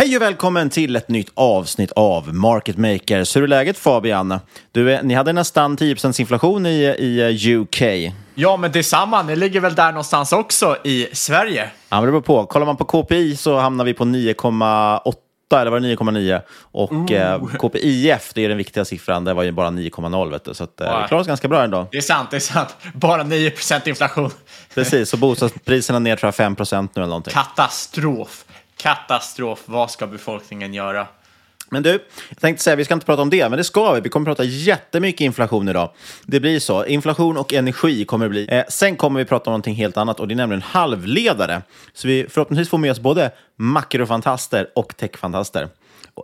Hej och välkommen till ett nytt avsnitt av Market Makers. Hur är läget Fabian? Du, ni hade nästan 10% inflation i, i UK. Ja, men detsamma. Ni ligger väl där någonstans också i Sverige? Ja, men det beror på. Kollar man på KPI så hamnar vi på 9,8 eller var det 9,9? Och eh, KPIF, det är den viktiga siffran, det var ju bara 9,0. vet du. Så att, eh, vi klarar oss ganska bra ändå. Det är sant, det är sant. Bara 9% inflation. Precis, och bostadspriserna ner tror jag 5 nu eller någonting. Katastrof. Katastrof. Vad ska befolkningen göra? Men du, jag tänkte säga, vi ska inte prata om det, men det ska vi. Vi kommer prata jättemycket inflation idag. Det blir så. Inflation och energi kommer det bli. Eh, sen kommer vi prata om någonting helt annat och det är nämligen halvledare. Så vi förhoppningsvis får med oss både makrofantaster och techfantaster.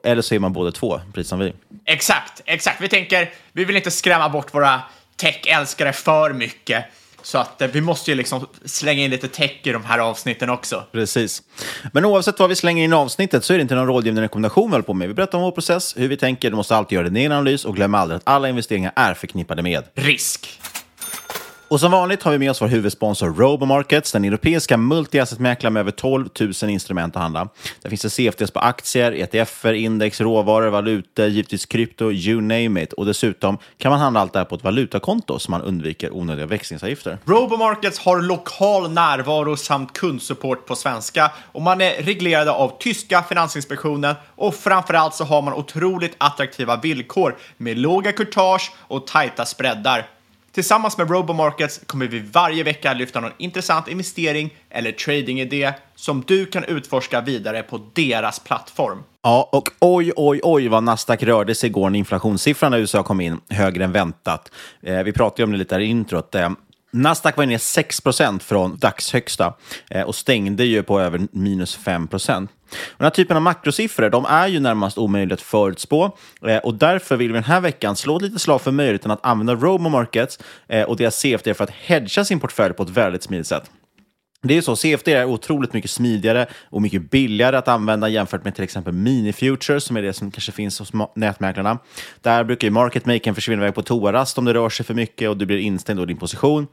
Eller så är man båda två, precis som vi. Exakt, exakt. Vi tänker, vi vill inte skrämma bort våra tech-älskare för mycket. Så att eh, vi måste ju liksom slänga in lite tech i de här avsnitten också. Precis. Men oavsett vad vi slänger in i avsnittet så är det inte någon rådgivande rekommendation vi håller på med. Vi berättar om vår process, hur vi tänker. Du måste alltid göra din egen analys och glöm aldrig att alla investeringar är förknippade med Risk. Och som vanligt har vi med oss vår huvudsponsor Robomarkets, den europeiska multiassetmäklaren med över 12 000 instrument att handla. Där finns det CFDs på aktier, ETFer, index, råvaror, valutor, givetvis krypto, you name it. Och dessutom kan man handla allt det här på ett valutakonto så man undviker onödiga växlingsavgifter. Robomarkets har lokal närvaro samt kundsupport på svenska och man är reglerade av tyska Finansinspektionen och framförallt så har man otroligt attraktiva villkor med låga courtage och tajta spreadar. Tillsammans med Robomarkets kommer vi varje vecka lyfta någon intressant investering eller tradingidé som du kan utforska vidare på deras plattform. Ja, och oj, oj, oj vad Nasdaq rörde sig igår när inflationssiffrorna i USA kom in högre än väntat. Eh, vi pratade ju om det lite här i introt. Eh, Nasdaq var ner 6% från dagshögsta eh, och stängde ju på över minus 5 och den här typen av makrosiffror de är ju närmast omöjligt att förutspå eh, och därför vill vi den här veckan slå ett litet slag för möjligheten att använda RoboMarkets eh, och deras CFD för att hedga sin portfölj på ett väldigt smidigt sätt. Det är så, CFD är otroligt mycket smidigare och mycket billigare att använda jämfört med till exempel mini-futures, som är det som kanske finns hos nätmäklarna. Där brukar ju marketmakern försvinna iväg på toarast om det rör sig för mycket och du blir instängd av din position.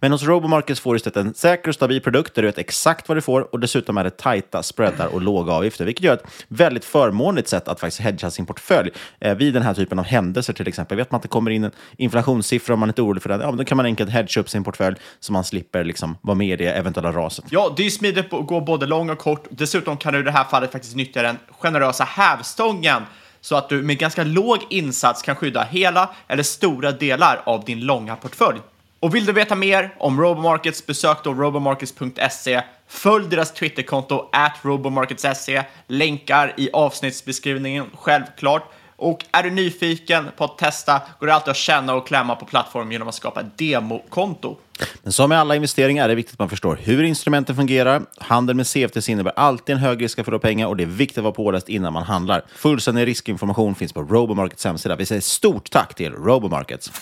Men hos Robomarkets får du istället en säker och stabil produkt där du vet exakt vad du får och dessutom är det tajta spreadar och låga avgifter, vilket gör ett väldigt förmånligt sätt att faktiskt hedga sin portfölj eh, vid den här typen av händelser till exempel. Vet man att det kommer in en inflationssiffra om man är inte orolig för den. ja, då kan man enkelt hedga upp sin portfölj så man slipper liksom vara med i det eventuella raset. Ja, det är smidigt att gå både lång och kort. Dessutom kan du i det här fallet faktiskt nyttja den generösa hävstången så att du med ganska låg insats kan skydda hela eller stora delar av din långa portfölj. Och vill du veta mer om Robomarkets, besök då robomarkets.se. Följ deras Twitterkonto, at robomarkets.se. Länkar i avsnittsbeskrivningen, självklart. Och är du nyfiken på att testa går det alltid att känna och klämma på plattformen genom att skapa ett demokonto. Men som med alla investeringar är det viktigt att man förstår hur instrumenten fungerar. Handel med CFDs innebär alltid en hög risk att förlora pengar och det är viktigt att vara påläst innan man handlar. Fullständig riskinformation finns på Robomarkets hemsida. Vi säger stort tack till Robomarkets.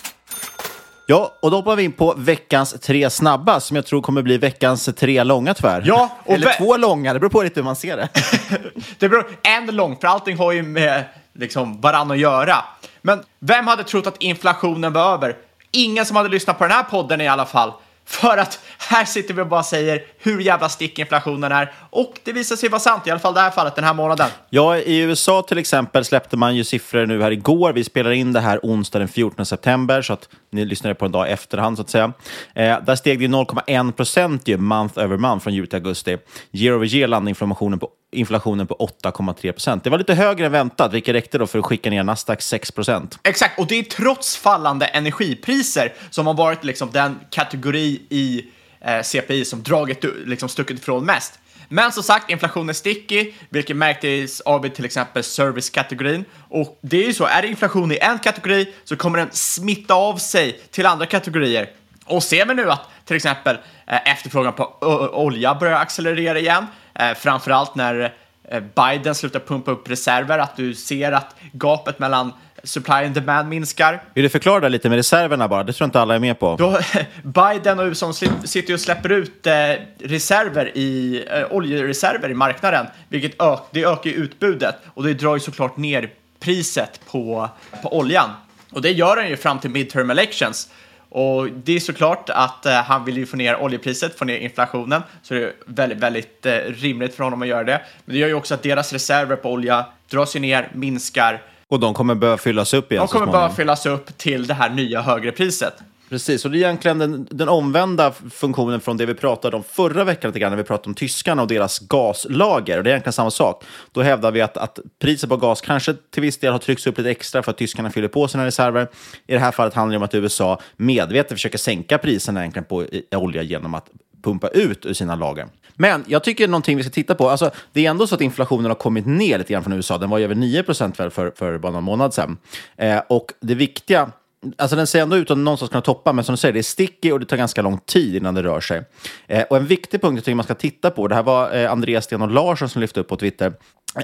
Ja, och då hoppar vi in på veckans tre snabba, som jag tror kommer bli veckans tre långa tyvärr. Ja, Eller två långa, det beror på lite hur man ser det. det beror en lång, för allting har ju med liksom, varann att göra. Men vem hade trott att inflationen var över? Ingen som hade lyssnat på den här podden i alla fall. För att här sitter vi och bara säger hur jävla stick inflationen är. Och det visar sig vara sant, i alla fall det här fallet, den här månaden. Ja, i USA till exempel släppte man ju siffror nu här igår. Vi spelar in det här onsdag den 14 september, så att ni lyssnar på en dag efterhand så att säga. Eh, där steg det 0,1 procent ju month over month från juli till augusti. Year over year landade inflationen på inflationen på 8,3 procent. Det var lite högre än väntat, vilket räckte då för att skicka ner Nasdaq 6 procent. Exakt, och det är trots fallande energipriser som har varit liksom den kategori i eh, CPI som dragit liksom stuckit ifrån mest. Men som sagt, inflationen är sticky, vilket märktes av i till exempel servicekategorin. Och det är ju så, är det inflation i en kategori så kommer den smitta av sig till andra kategorier. Och ser vi nu att till exempel eh, efterfrågan på olja börjar accelerera igen, eh, framförallt när eh, Biden slutar pumpa upp reserver, att du ser att gapet mellan supply and demand minskar. Vill du förklara det lite med reserverna bara? Det tror inte alla är med på. Då, Biden och USA sitter och släpper ut eh, reserver i, oljereserver i marknaden, vilket ök, det ökar utbudet och det drar ju såklart ner priset på, på oljan. Och det gör den ju fram till midterm elections. Och det är såklart att eh, han vill ju få ner oljepriset, få ner inflationen, så det är väldigt, väldigt eh, rimligt för honom att göra det. Men det gör ju också att deras reserver på olja dras ju ner, minskar. Och de kommer behöva fyllas upp igen De kommer behöva fyllas upp till det här nya högre priset. Precis, och det är egentligen den, den omvända funktionen från det vi pratade om förra veckan, lite grann, när vi pratade om tyskarna och deras gaslager. Och det är egentligen samma sak. Då hävdar vi att, att priset på gas kanske till viss del har tryckts upp lite extra för att tyskarna fyller på sina reserver. I det här fallet handlar det om att USA medvetet försöker sänka priserna egentligen på olja genom att pumpa ut ur sina lager. Men jag tycker någonting vi ska titta på. Alltså, det är ändå så att inflationen har kommit ner lite grann från USA. Den var ju över 9 procent för, för, för bara någon månad sedan. Eh, och det viktiga Alltså den ser ändå ut att någonstans kunna toppa, men som du säger, det är sticky och det tar ganska lång tid innan det rör sig. Eh, och en viktig punkt jag tycker man ska titta på, det här var eh, Andreas Sten och Larsson som lyfte upp på Twitter.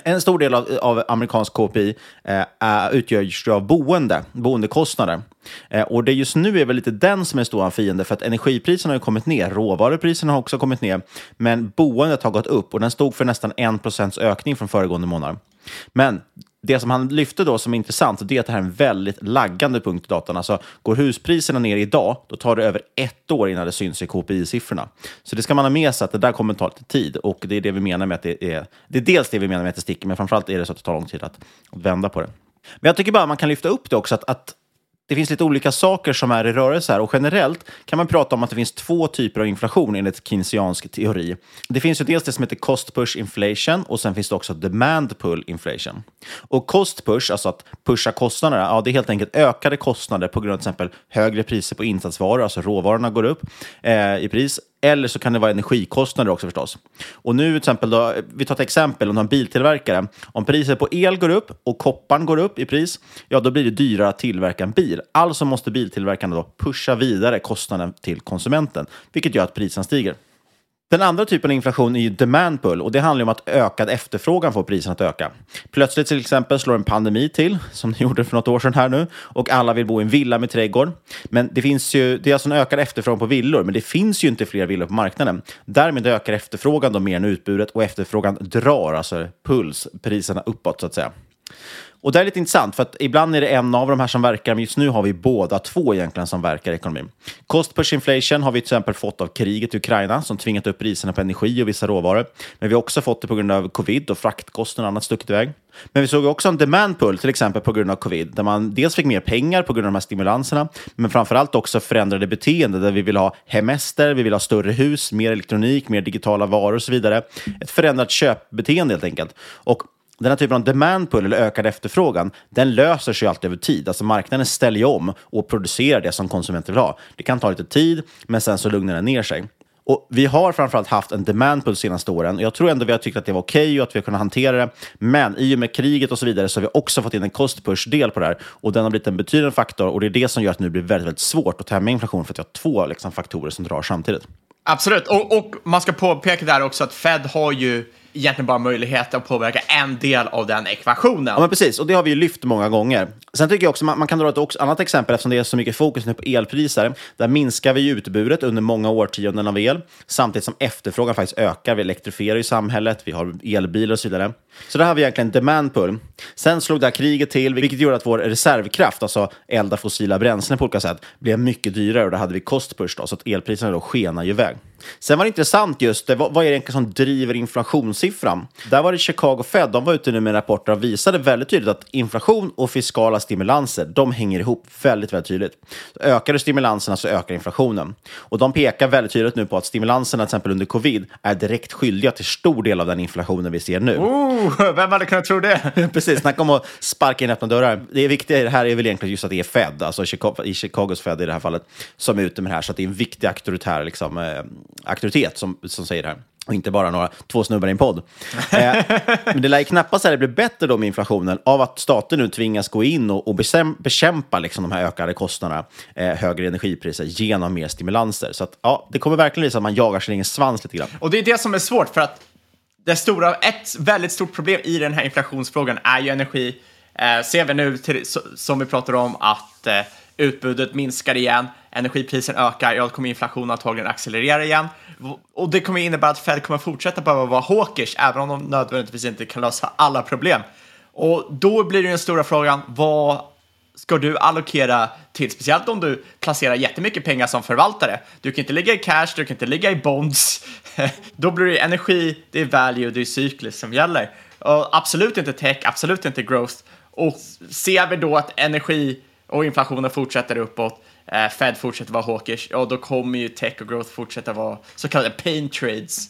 En stor del av, av amerikansk KPI eh, utgörs av boende, boendekostnader. Eh, och det just nu är väl lite den som är stora fiende, för att energipriserna har kommit ner, råvarupriserna har också kommit ner, men boendet har gått upp och den stod för nästan 1% ökning från föregående månad. Men det som han lyfte då som är intressant, det är att det här är en väldigt laggande punkt i datan. Alltså, går huspriserna ner idag, då tar det över ett år innan det syns i KPI-siffrorna. Så det ska man ha med sig att det där kommer ta lite tid. Och det är det vi menar med att det är... Det är dels det vi menar med att det sticker, men framförallt är det så att det tar lång tid att, vända på det. Men jag tycker bara man kan lyfta upp det också, att, att det finns lite olika saker som är i rörelse här och generellt kan man prata om att det finns två typer av inflation enligt keynesiansk teori. Det finns ju dels det som heter cost push inflation och sen finns det också demand pull inflation. Och cost push, alltså att pusha kostnaderna, ja, det är helt enkelt ökade kostnader på grund av till exempel högre priser på insatsvaror, alltså råvarorna går upp eh, i pris eller så kan det vara energikostnader också förstås. Och nu till exempel, då, vi tar ett exempel om en biltillverkare. Om priset på el går upp och kopparn går upp i pris, ja då blir det dyrare att tillverka en bil. Alltså måste biltillverkarna då pusha vidare kostnaden till konsumenten, vilket gör att priserna stiger. Den andra typen av inflation är ju demand pull och det handlar om att ökad efterfrågan får priserna att öka. Plötsligt till exempel slår en pandemi till, som det gjorde för något år sedan här nu, och alla vill bo i en villa med trädgård. Men det finns ju, det är alltså en ökad efterfrågan på villor, men det finns ju inte fler villor på marknaden. Därmed ökar efterfrågan då mer än utbudet och efterfrågan drar, alltså puls, priserna uppåt så att säga. Och det är lite intressant, för att ibland är det en av de här som verkar, men just nu har vi båda två egentligen som verkar i ekonomin. Cost push inflation har vi till exempel fått av kriget i Ukraina som tvingat upp priserna på energi och vissa råvaror. Men vi har också fått det på grund av covid och fraktkostnader och annat stuckit iväg. Men vi såg också en demand pull, till exempel på grund av covid, där man dels fick mer pengar på grund av de här stimulanserna, men framförallt också förändrade beteenden där vi vill ha hemester, vi vill ha större hus, mer elektronik, mer digitala varor och så vidare. Ett förändrat köpbeteende helt enkelt. Och den här typen av demand pull, eller ökad efterfrågan, den löser sig alltid över tid. Alltså marknaden ställer ju om och producerar det som konsumenter vill ha. Det kan ta lite tid, men sen så lugnar den ner sig. Och vi har framförallt haft en demand pull de senaste åren. Jag tror ändå vi har tyckt att det var okej okay och att vi har kunnat hantera det. Men i och med kriget och så vidare så har vi också fått in en cost push-del på det här. Och den har blivit en betydande faktor och det är det som gör att det nu blir väldigt, väldigt svårt att tämja inflation för att vi har två liksom, faktorer som drar samtidigt. Absolut, och, och man ska påpeka där också att Fed har ju egentligen bara möjlighet att påverka en del av den ekvationen. Ja, men precis. Och det har vi ju lyft många gånger. Sen tycker jag också man, man kan dra ett också, annat exempel eftersom det är så mycket fokus nu på elpriser. Där minskar vi utbudet under många årtionden av el samtidigt som efterfrågan faktiskt ökar. Vi elektrifierar ju samhället, vi har elbilar och så vidare. Så där har vi egentligen demand pull. Sen slog det här kriget till, vilket gjorde att vår reservkraft, alltså elda fossila bränslen på olika sätt, blev mycket dyrare och då hade vi cost push, då, så att elpriserna då skenar ju iväg. Sen var det intressant just det, vad, vad är det egentligen som driver inflationssiffran? Där var det Chicago Fed, de var ute nu med rapporter och visade väldigt tydligt att inflation och fiskala stimulanser, de hänger ihop väldigt, väldigt tydligt. Ökar du stimulanserna så ökar inflationen. Och de pekar väldigt tydligt nu på att stimulanserna, till exempel under covid, är direkt skyldiga till stor del av den inflationen vi ser nu. Oh, vem hade kunnat tro det? Precis, snacka om att sparka in öppna dörrar. Det viktiga i det här är väl egentligen just att det är Fed, alltså Chicago, i Chicagos Fed i det här fallet, som är ute med det här. Så att det är en viktig auktoritär liksom, eh, auktoritet som, som säger det här. Och inte bara några två snubbar i en podd. eh, men det lär ju knappast det blir bättre då med inflationen av att staten nu tvingas gå in och, och bekämpa liksom de här ökade kostnaderna, eh, högre energipriser, genom mer stimulanser. Så att, ja, det kommer verkligen visa att man jagar sin egen svans lite grann. Och det är det som är svårt, för att det stora, ett väldigt stort problem i den här inflationsfrågan är ju energi. Eh, ser vi nu, till, som vi pratar om, att eh, utbudet minskar igen, energiprisen ökar, ja, då kommer inflationen antagligen accelerera igen. Och det kommer innebära att Fed kommer fortsätta behöva vara hawkish, även om de nödvändigtvis inte kan lösa alla problem. Och då blir det den stora frågan, vad ska du allokera till, speciellt om du placerar jättemycket pengar som förvaltare. Du kan inte ligga i cash, du kan inte ligga i bonds. Då blir det energi, det är value, det är cykliskt som gäller. Och absolut inte tech, absolut inte growth. Och ser vi då att energi och inflationen fortsätter uppåt, Eh, Fed fortsätter vara hawkish, ja då kommer ju tech och growth fortsätta vara så kallade pain trades.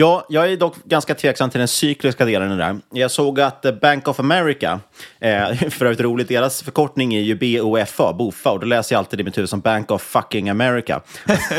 Ja, jag är dock ganska tveksam till den cykliska delen i det där. Jag såg att eh, Bank of America, eh, för övrigt roligt, deras förkortning är ju BOFA, BOFA, och då läser jag alltid i mitt huvud som Bank of fucking America.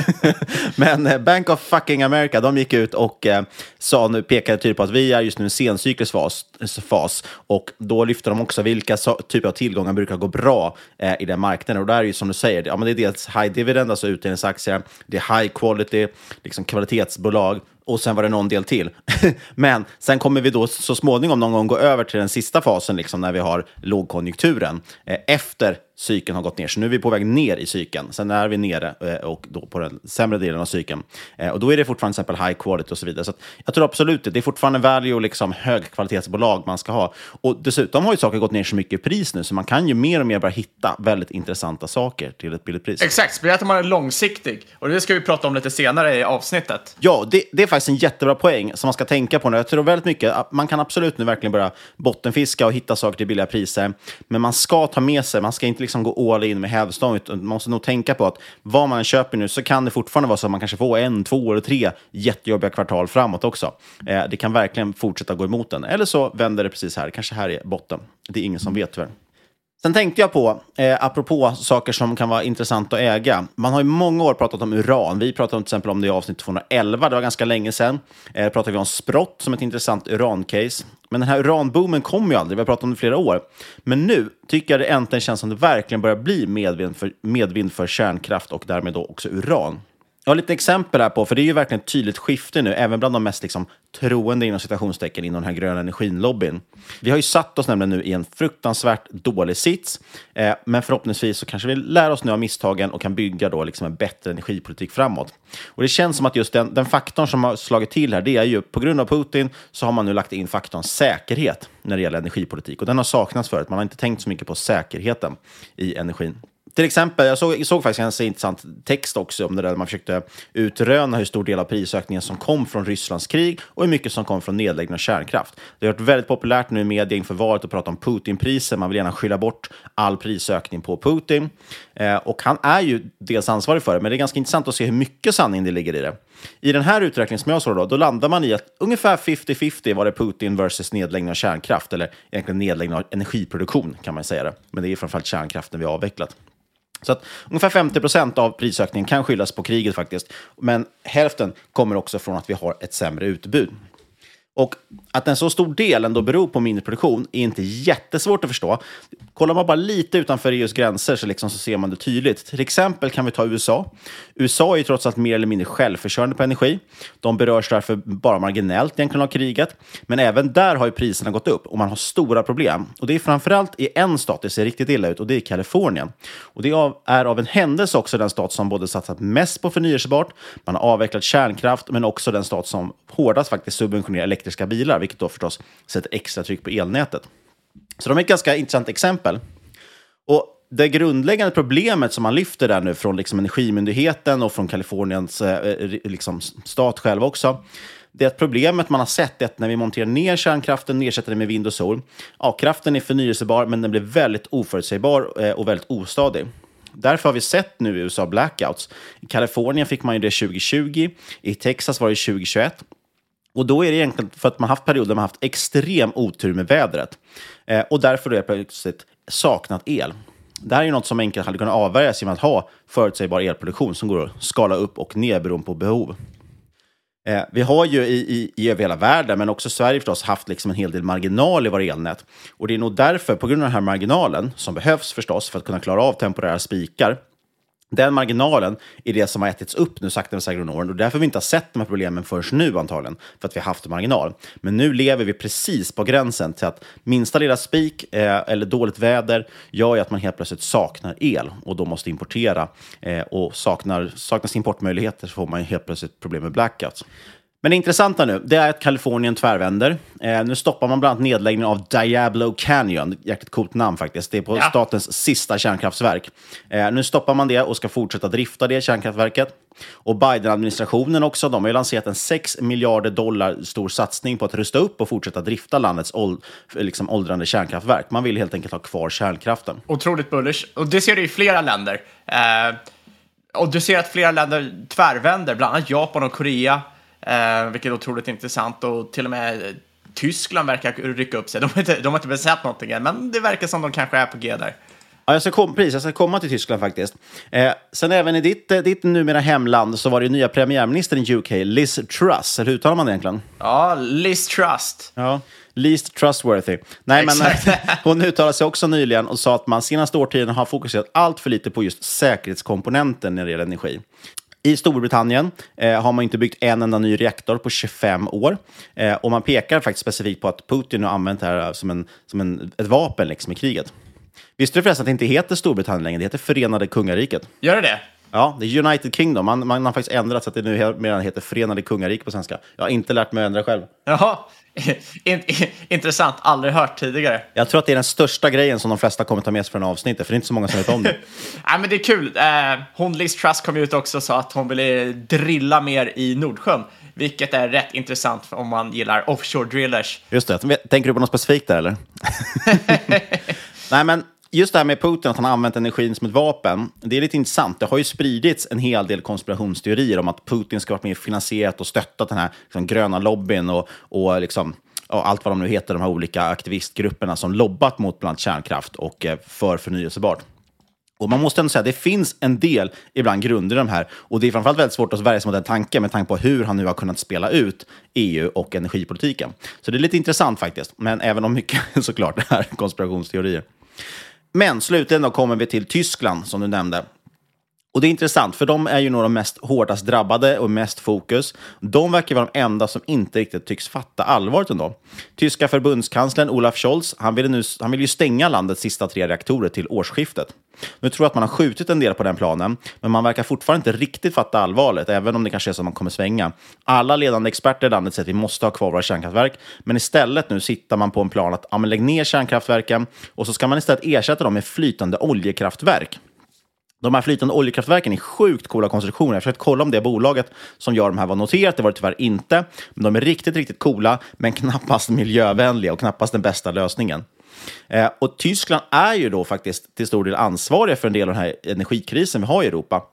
Men eh, Bank of fucking America, de gick ut och eh, sa, nu pekade tydligt på att vi är just nu i en sencyklisk fas, fas, och då lyfter de också vilka so typer av tillgångar brukar gå bra eh, i den marknaden. Och där är ju som du säger, ja, men det är dels high dividend, alltså utdelningsaktier, det är high quality, liksom kvalitetsbolag, och sen var det någon del till. Men sen kommer vi då så småningom någon gång gå över till den sista fasen, liksom när vi har lågkonjunkturen, eh, efter cykeln har gått ner. Så nu är vi på väg ner i cykeln. Sen är vi nere eh, och då på den sämre delen av cykeln. Eh, och då är det fortfarande till exempel high quality och så vidare. Så jag tror absolut det. Det är fortfarande value och liksom högkvalitetsbolag man ska ha. Och dessutom har ju saker gått ner så mycket i pris nu, så man kan ju mer och mer börja hitta väldigt intressanta saker till ett billigt pris. Exakt, speciellt om man är långsiktig. Och det ska vi prata om lite senare i avsnittet. Ja, det, det är faktiskt en jättebra poäng som man ska tänka på nu. Jag tror väldigt mycket, man kan absolut nu verkligen börja bottenfiska och hitta saker till billiga priser. Men man ska ta med sig, man ska inte liksom Liksom gå all in med hävstång. Man måste nog tänka på att vad man köper nu så kan det fortfarande vara så att man kanske får en, två eller tre jättejobbiga kvartal framåt också. Eh, det kan verkligen fortsätta gå emot den. Eller så vänder det precis här. Kanske här är botten. Det är ingen som vet tyvärr. Sen tänkte jag på, eh, apropå saker som kan vara intressant att äga. Man har i många år pratat om uran. Vi pratade till exempel om det i avsnitt 211, det var ganska länge sedan. Eh, pratade vi om sprott som ett intressant urancase. Men den här uranboomen kom ju aldrig, vi har pratat om det i flera år. Men nu tycker jag det äntligen känns som det verkligen börjar bli medvind för, medvind för kärnkraft och därmed då också uran. Jag har lite exempel här på, för det är ju verkligen ett tydligt skifte nu, även bland de mest liksom, troende inom citationstecken inom den här gröna energin-lobbyn. Vi har ju satt oss nämligen nu i en fruktansvärt dålig sits, eh, men förhoppningsvis så kanske vi lär oss nu av misstagen och kan bygga då liksom en bättre energipolitik framåt. Och det känns som att just den, den faktorn som har slagit till här, det är ju på grund av Putin så har man nu lagt in faktorn säkerhet när det gäller energipolitik och den har saknats förut. Man har inte tänkt så mycket på säkerheten i energin. Till exempel, jag såg, jag såg faktiskt en intressant text också om det där man försökte utröna hur stor del av prisökningen som kom från Rysslands krig och hur mycket som kom från nedläggning av kärnkraft. Det har varit väldigt populärt nu i media inför valet att prata om Putinpriser. Man vill gärna skylla bort all prisökning på Putin. Eh, och han är ju dels ansvarig för det, men det är ganska intressant att se hur mycket sanning det ligger i det. I den här uträkningen som jag såg då, då landar man i att ungefär 50-50 var det Putin versus nedläggning av kärnkraft, eller egentligen nedläggning av energiproduktion kan man säga det. Men det är framförallt kärnkraften vi har avvecklat. Så att ungefär 50 procent av prisökningen kan skyllas på kriget faktiskt. Men hälften kommer också från att vi har ett sämre utbud. Och att en så stor del ändå beror på mindre produktion är inte jättesvårt att förstå. Kollar man bara lite utanför EUs gränser så, liksom så ser man det tydligt. Till exempel kan vi ta USA. USA är ju trots allt mer eller mindre självförsörjande på energi. De berörs därför bara marginellt egentligen av kriget. Men även där har ju priserna gått upp och man har stora problem. Och det är framförallt i en stat det ser riktigt illa ut och det är Kalifornien. Och det är av en händelse också den stat som både satsat mest på förnyelsebart, man har avvecklat kärnkraft, men också den stat som hårdast faktiskt subventionerar elektriska bilar, vilket då förstås sätter extra tryck på elnätet. Så de är ett ganska intressant exempel. Och det grundläggande problemet som man lyfter där nu från liksom Energimyndigheten och från Kaliforniens eh, eh, liksom stat själv också, det är att problemet man har sett är att när vi monterar ner kärnkraften, ersätter den med vind och sol, ja, kraften är förnyelsebar, men den blir väldigt oförutsägbar eh, och väldigt ostadig. Därför har vi sett nu i USA blackouts. I Kalifornien fick man ju det 2020, i Texas var det 2021. Och då är det egentligen för att man haft perioder där man haft extrem otur med vädret. Eh, och därför då är plötsligt saknat el. Det här är ju något som enkelt hade kunnat avvärjas genom att ha förutsägbar elproduktion som går att skala upp och ner beroende på behov. Eh, vi har ju i, i, i över hela världen, men också Sverige förstås, haft liksom en hel del marginal i våra elnät. Och det är nog därför, på grund av den här marginalen, som behövs förstås för att kunna klara av temporära spikar, den marginalen är det som har ätits upp nu sakta men säkert under åren och därför vi inte har sett de här problemen förrän nu antagligen, för att vi har haft marginal. Men nu lever vi precis på gränsen till att minsta lilla spik eh, eller dåligt väder gör ju att man helt plötsligt saknar el och då måste importera. Eh, och saknar, saknas importmöjligheter så får man helt plötsligt problem med blackouts. Men det intressanta nu, det är att Kalifornien tvärvänder. Eh, nu stoppar man bland annat nedläggningen av Diablo Canyon. Jäkligt coolt namn faktiskt. Det är på ja. statens sista kärnkraftsverk. Eh, nu stoppar man det och ska fortsätta drifta det kärnkraftverket. Och Biden-administrationen också, de har ju lanserat en 6 miljarder dollar stor satsning på att rusta upp och fortsätta drifta landets åld, liksom åldrande kärnkraftverk. Man vill helt enkelt ha kvar kärnkraften. Otroligt bullish. Och det ser du i flera länder. Eh, och du ser att flera länder tvärvänder, bland annat Japan och Korea. Eh, vilket är otroligt intressant och till och med Tyskland verkar rycka upp sig. De har inte, de har inte besatt någonting än, men det verkar som de kanske är på G där. Ja, jag ska, kom, precis, jag ska komma till Tyskland faktiskt. Eh, sen även i ditt, eh, ditt numera hemland så var det nya premiärministern i UK, Liz Truss. Eller hur uttalar man det egentligen? Ja, Liz Trust. Ja, least trustworthy. Nej, men hon uttalade sig också nyligen och sa att man senaste årtionden har fokuserat allt för lite på just säkerhetskomponenten när det gäller energi. I Storbritannien eh, har man inte byggt en enda ny reaktor på 25 år. Eh, och man pekar faktiskt specifikt på att Putin har använt det här som, en, som en, ett vapen liksom, i kriget. Visste du förresten att det inte heter Storbritannien längre? Det heter Förenade Kungariket. Gör det det? Ja, det är United Kingdom. Man, man har faktiskt ändrat så att det nu mer heter Förenade Kungariket på svenska. Jag har inte lärt mig att ändra själv. Jaha, intressant. Aldrig hört tidigare. Jag tror att det är den största grejen som de flesta kommer ta med sig från avsnittet, för det är inte så många som vet om det. Nej, men det är kul. Eh, hon Liz Truss kom ut också och sa att hon ville drilla mer i Nordsjön, vilket är rätt intressant om man gillar offshore drillers. Just det. Tänker du på något specifikt där, eller? Nej, men just det här med Putin, att han har använt energin som ett vapen, det är lite intressant. Det har ju spridits en hel del konspirationsteorier om att Putin ska ha varit med och finansierat och stöttat den här liksom, gröna lobbyn och, och liksom, och allt vad de nu heter, de här olika aktivistgrupperna som lobbat mot bland annat kärnkraft och eh, för förnyelsebart. Och man måste ändå säga att det finns en del ibland grunder i de här. Och det är framförallt väldigt svårt att värja sig mot den tanken med tanke på hur han nu har kunnat spela ut EU och energipolitiken. Så det är lite intressant faktiskt. Men även om mycket såklart är konspirationsteorier. Men slutligen då kommer vi till Tyskland, som du nämnde. Och det är intressant, för de är ju nog de mest hårdast drabbade och mest fokus. De verkar vara de enda som inte riktigt tycks fatta allvaret ändå. Tyska förbundskanslern Olaf Scholz, han vill, nu, han vill ju stänga landets sista tre reaktorer till årsskiftet. Nu tror jag att man har skjutit en del på den planen, men man verkar fortfarande inte riktigt fatta allvaret, även om det kanske är så att man kommer svänga. Alla ledande experter i landet säger att vi måste ha kvar våra kärnkraftverk, men istället nu sitter man på en plan att ja, lägg ner kärnkraftverken och så ska man istället ersätta dem med flytande oljekraftverk. De här flytande oljekraftverken är sjukt coola konstruktioner. Jag har försökt kolla om det bolaget som gör de här var noterat. Det var det tyvärr inte. Men de är riktigt, riktigt coola, men knappast miljövänliga och knappast den bästa lösningen. Eh, och Tyskland är ju då faktiskt till stor del ansvariga för en del av den här energikrisen vi har i Europa.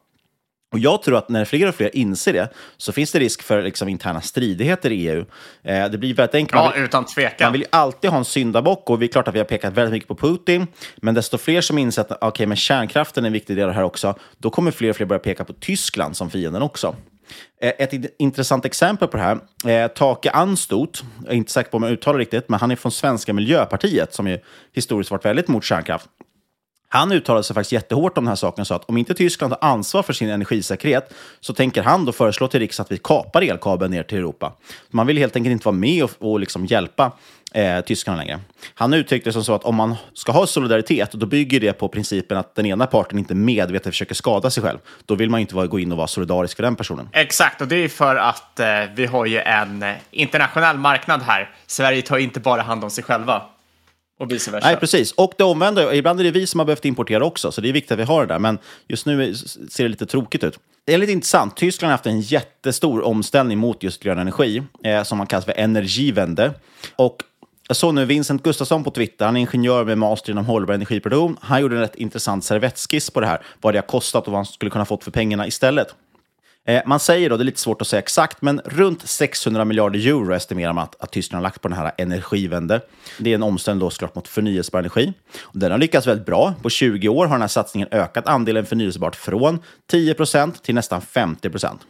Och jag tror att när fler och fler inser det så finns det risk för liksom, interna stridigheter i EU. Eh, det blir väldigt enkelt. Ja, vill, utan tvekan. Man vill alltid ha en syndabock och det är klart att vi har pekat väldigt mycket på Putin. Men desto fler som inser att okay, men kärnkraften är en viktig del av det här också, då kommer fler och fler börja peka på Tyskland som fienden också. Eh, ett intressant exempel på det här, eh, Take Anstot, jag är inte säker på om jag uttalar riktigt, men han är från Svenska Miljöpartiet som ju historiskt varit väldigt mot kärnkraft. Han uttalade sig faktiskt jättehårt om den här saken och sa att om inte Tyskland tar ansvar för sin energisäkerhet så tänker han då föreslå till riksdagen att vi kapar elkabeln ner till Europa. Man vill helt enkelt inte vara med och, och liksom hjälpa eh, tyskarna längre. Han uttryckte det som så att om man ska ha solidaritet, då bygger det på principen att den ena parten inte medvetet försöker skada sig själv. Då vill man ju inte vara, gå in och vara solidarisk för den personen. Exakt, och det är för att eh, vi har ju en eh, internationell marknad här. Sverige tar inte bara hand om sig själva. Och vice versa. Nej, precis. Och det omvända, ibland är det vi som har behövt importera också, så det är viktigt att vi har det där. Men just nu ser det lite tråkigt ut. Det är lite intressant. Tyskland har haft en jättestor omställning mot just grön energi, eh, som man kallar för energivände. Och jag såg nu Vincent Gustafsson på Twitter, han är ingenjör med master inom hållbar energiproduktion. Han gjorde en rätt intressant servettskiss på det här, vad det har kostat och vad han skulle kunna fått för pengarna istället. Eh, man säger då, det är lite svårt att säga exakt, men runt 600 miljarder euro estimerar man att, att Tyskland har lagt på den här energivände. Det är en omställning då såklart mot förnyelsebar energi. Och den har lyckats väldigt bra. På 20 år har den här satsningen ökat andelen förnyelsebart från 10 procent till nästan 50 procent.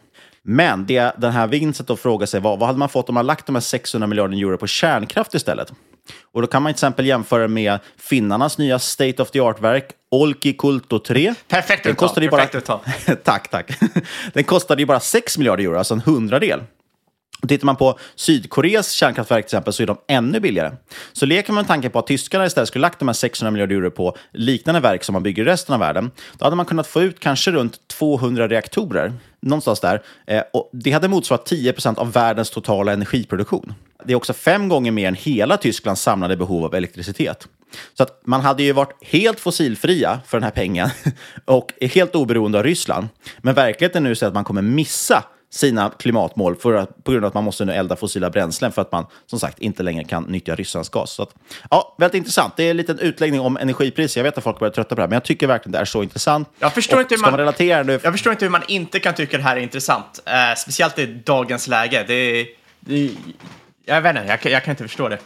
Men det den här vinsten då frågar sig var, vad hade man fått om man lagt de här 600 miljarder euro på kärnkraft istället? Och då kan man till exempel jämföra med finnarnas nya State of the Art-verk Olki Kulto 3. Perfekt uttal. Bara... tack, tack. Den kostade ju bara 6 miljarder euro, alltså en hundradel. Tittar man på Sydkoreas kärnkraftverk till exempel så är de ännu billigare. Så leker man med tanken på att tyskarna istället skulle lagt de här 600 miljarder euro på liknande verk som man bygger i resten av världen, då hade man kunnat få ut kanske runt 200 reaktorer, någonstans där. Eh, och det hade motsvarat 10 procent av världens totala energiproduktion. Det är också fem gånger mer än hela Tysklands samlade behov av elektricitet. Så att man hade ju varit helt fossilfria för den här pengen och är helt oberoende av Ryssland. Men verkligheten nu säger att man kommer missa sina klimatmål för att, på grund av att man måste nu elda fossila bränslen för att man som sagt inte längre kan nyttja Rysslands gas. Så att, ja, väldigt intressant. Det är en liten utläggning om energipriser. Jag vet att folk börjar trötta på det här, men jag tycker verkligen det är så intressant. Jag förstår, inte hur, man, man relatera nu... jag förstår inte hur man inte kan tycka det här är intressant, eh, speciellt i dagens läge. Det, det, jag vet inte, jag, jag kan inte förstå det.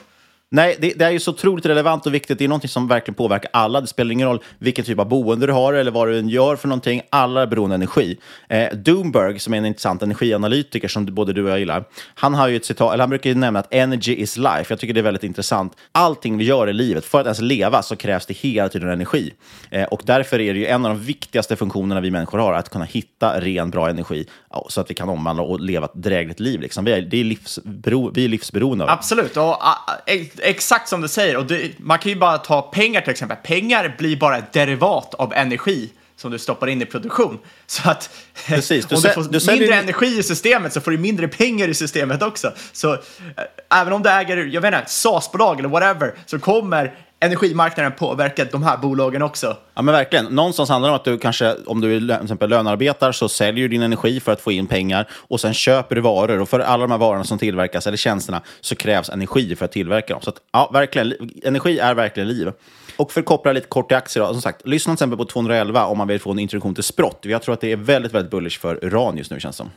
Nej, det, det, är ju så otroligt relevant och viktigt. Det är någonting som verkligen påverkar alla. Det spelar ingen roll vilken typ av boende du har eller vad du än gör för någonting. Alla är beroende av energi. Eh, Doomberg, som är en intressant energianalytiker som både du och jag gillar, han har ju ett citat, eller han brukar ju nämna att energy is life. Jag tycker det är väldigt intressant. Allting vi gör i livet, för att ens leva så krävs det hela tiden energi. Eh, och därför är det ju en av de viktigaste funktionerna vi människor har, att kunna hitta ren, bra energi så att vi kan omvandla och leva ett drägligt liv. Liksom. Vi, är, det är livsbero, vi är livsberoende av det. Absolut. Och, exakt som du säger, och det, man kan ju bara ta pengar till exempel. Pengar blir bara ett derivat av energi som du stoppar in i produktion. Så att Precis, du om du får du mindre du... energi i systemet så får du mindre pengar i systemet också. Så äh, även om du äger, jag vet inte, SAS-bolag eller whatever, så kommer energimarknaden påverkat de här bolagen också. Ja, men verkligen. Någonstans handlar det om att du kanske, om du är till exempel lönearbetar, så säljer du din energi för att få in pengar och sen köper du varor. Och för alla de här varorna som tillverkas, eller tjänsterna, så krävs energi för att tillverka dem. Så att, ja, verkligen, energi är verkligen liv. Och för att koppla lite kort till aktier, då, som sagt, lyssna till exempel på 211 om man vill få en introduktion till sprott. Jag tror att det är väldigt, väldigt bullish för uran just nu, känns det som.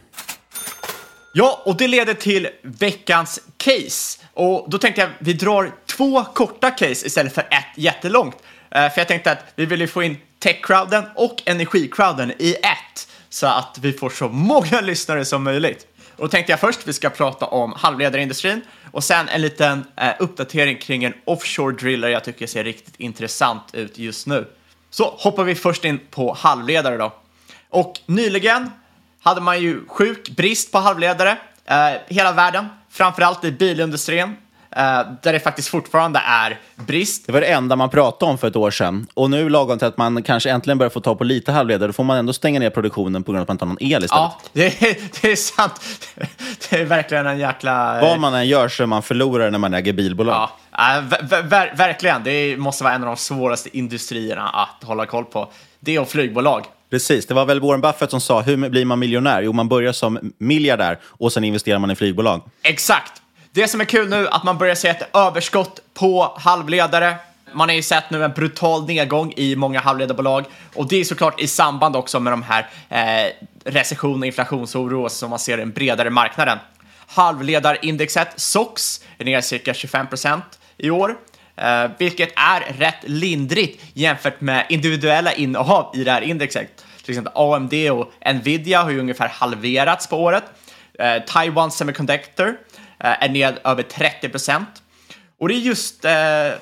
Ja, och det leder till veckans case. Och då tänkte jag vi drar två korta case istället för ett jättelångt. Eh, för jag tänkte att vi vill ju få in tech-crowden och energi-crowden i ett så att vi får så många lyssnare som möjligt. Och då tänkte jag först vi ska prata om halvledarindustrin och sen en liten eh, uppdatering kring en offshore driller jag tycker ser riktigt intressant ut just nu. Så hoppar vi först in på halvledare då. Och nyligen hade man ju sjuk brist på halvledare. Eh, hela världen, framförallt i bilindustrin, eh, där det faktiskt fortfarande är brist. Det var det enda man pratade om för ett år sedan. Och nu lagom till att man kanske äntligen börjar få ta på lite halvledare, då får man ändå stänga ner produktionen på grund av att man inte har någon el istället. Ja, det är, det är sant. Det är verkligen en jäkla... Vad man än gör så är man förlorare när man äger bilbolag. Ja, äh, ver ver verkligen. Det måste vara en av de svåraste industrierna att hålla koll på. Det och flygbolag. Precis, det var väl Warren Buffett som sa, hur blir man miljonär? Jo, man börjar som miljardär och sen investerar man i flygbolag. Exakt. Det som är kul nu är att man börjar se ett överskott på halvledare. Man har ju sett nu en brutal nedgång i många halvledarbolag och det är såklart i samband också med de här eh, recession och inflationsoro som man ser i den bredare marknaden. Halvledarindexet SOX är ner cirka 25% i år, eh, vilket är rätt lindrigt jämfört med individuella innehav i det här indexet. Till exempel AMD och Nvidia har ju ungefär halverats på året. Eh, Taiwan Semiconductor eh, är ner över 30% och det är just eh,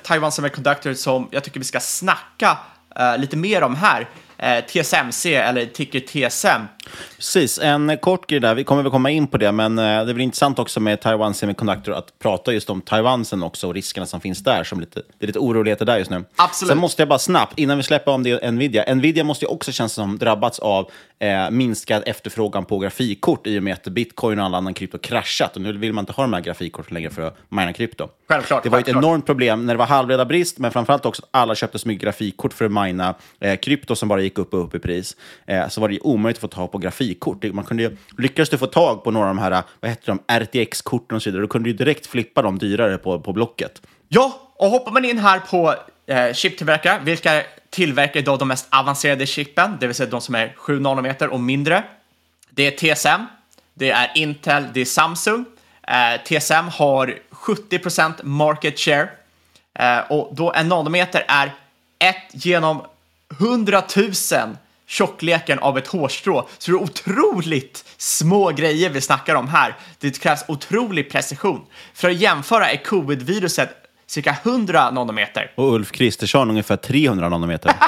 Taiwan Semiconductor som jag tycker vi ska snacka eh, lite mer om här. Eh, TSMC, eller ticker TSM. Precis, en kort grej där. Vi kommer väl komma in på det, men eh, det är väl intressant också med Taiwan Semiconductor att prata just om Taiwan sen också och riskerna som finns där. Som lite, det är lite oroligheter där just nu. Absolut. Sen måste jag bara snabbt, innan vi släpper om det Nvidia. Nvidia måste ju också kännas som drabbats av eh, minskad efterfrågan på grafikkort i och med att bitcoin och all annan krypto kraschat. Och nu vill man inte ha de här grafikkorten längre för att mina krypto. Självklart. Det var självklart. ett enormt problem när det var halvledarbrist, men framförallt också att alla köpte så mycket grafikkort för att mina eh, krypto som bara gick upp och upp i pris. Eh, så var det ju omöjligt att få tag på grafikkort. Man kunde ju, lyckades du få tag på några av de här, eh, vad heter de, RTX-korten och så vidare, då kunde du ju direkt flippa dem dyrare på, på Blocket. Ja, och hoppar man in här på eh, chiptillverkare, vilka tillverkar idag de mest avancerade chippen, det vill säga de som är 7 nanometer och mindre. Det är TSM, det är Intel, det är Samsung. Eh, TSM har 70% market share eh, och då en nanometer är ett genom 100 000 tjockleken av ett hårstrå. Så det är otroligt små grejer vi snackar om här. Det krävs otrolig precision. För att jämföra är covid-viruset cirka 100 nanometer. Och Ulf Kristersson ungefär 300 nanometer.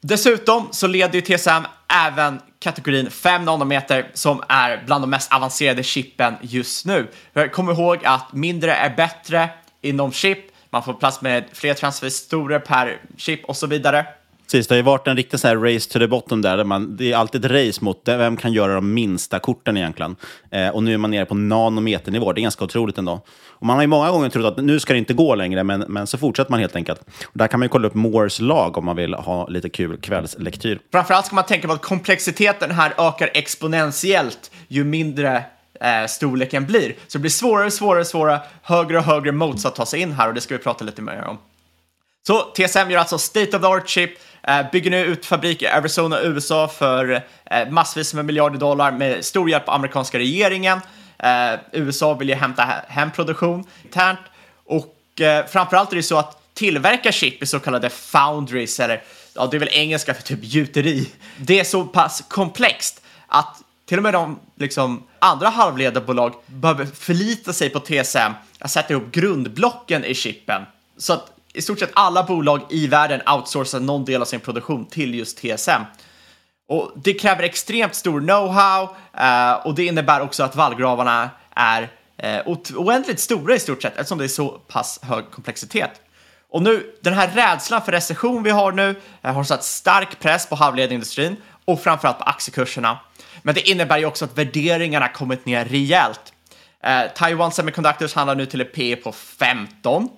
Dessutom så leder ju TSM även kategorin 5 nanometer som är bland de mest avancerade chippen just nu. Kom ihåg att mindre är bättre inom chip. Man får plats med fler transistorer per chip och så vidare. Precis, det har ju varit en riktig så här race to the bottom där. där man, det är alltid ett race mot det- vem kan göra de minsta korten egentligen. Eh, och nu är man nere på nanometernivå. Det är ganska otroligt ändå. Och man har ju många gånger trott att nu ska det inte gå längre, men, men så fortsätter man helt enkelt. Och där kan man ju kolla upp Moores lag om man vill ha lite kul kvällslektyr. Framförallt ska man tänka på att komplexiteten här ökar exponentiellt ju mindre eh, storleken blir. Så det blir svårare och svårare, och svårare, högre och högre modes att ta sig in här och det ska vi prata lite mer om. Så TSM gör alltså state of the art chip, eh, bygger nu ut fabrik i Arizona, USA för eh, massvis med miljarder dollar med stor hjälp av amerikanska regeringen. Eh, USA vill ju hämta hem produktion internt och eh, framförallt är det så att tillverka chip i så kallade foundries eller ja, det är väl engelska för typ gjuteri. Det är så pass komplext att till och med de liksom, andra halvledarbolag behöver förlita sig på TSM att sätta ihop grundblocken i chippen. Så att i stort sett alla bolag i världen outsourcar någon del av sin produktion till just TSM. Och det kräver extremt stor know-how eh, och det innebär också att vallgravarna är eh, oändligt stora i stort sett eftersom det är så pass hög komplexitet. Och nu, den här rädslan för recession vi har nu eh, har satt stark press på halvledarindustrin och framförallt på aktiekurserna. Men det innebär ju också att värderingarna kommit ner rejält. Eh, Taiwan Semiconductors handlar nu till ett P på 15.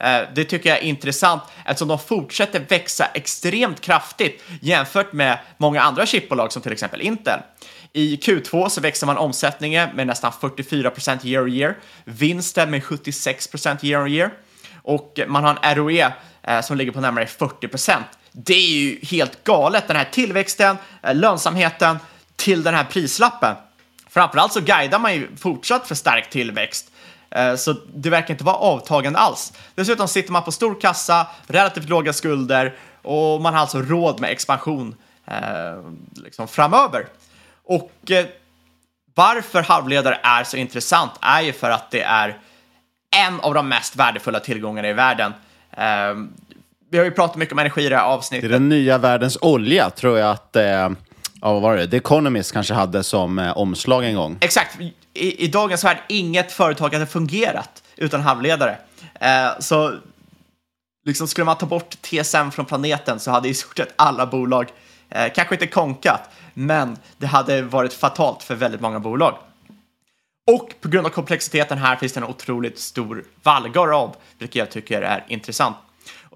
Eh, Det tycker jag är intressant eftersom de fortsätter växa extremt kraftigt jämfört med många andra chipbolag som till exempel Intel. I Q2 så växer man omsättningen med nästan 44% year on year, vinsten med 76% year on year och man har en ROE eh, som ligger på närmare 40%. Det är ju helt galet, den här tillväxten, eh, lönsamheten till den här prislappen. Framförallt så guidar man ju fortsatt för stark tillväxt. Eh, Så det verkar inte vara avtagande alls. Dessutom sitter man på stor kassa, relativt låga skulder och man har alltså råd med expansion eh, liksom framöver. Och eh, varför halvledare är så intressant är ju för att det är en av de mest värdefulla tillgångarna i världen. Eh, vi har ju pratat mycket om energi i det här Det är avsnittet. den nya världens olja, tror jag att... Ja, vad var det? The Economist kanske hade som eh, omslag en gång. Exakt. I, I dagens värld, inget företag hade fungerat utan halvledare. Eh, så liksom skulle man ta bort TSM från planeten så hade i stort sett alla bolag, eh, kanske inte konkat, men det hade varit fatalt för väldigt många bolag. Och på grund av komplexiteten här finns det en otroligt stor vallgar av, vilket jag tycker är intressant.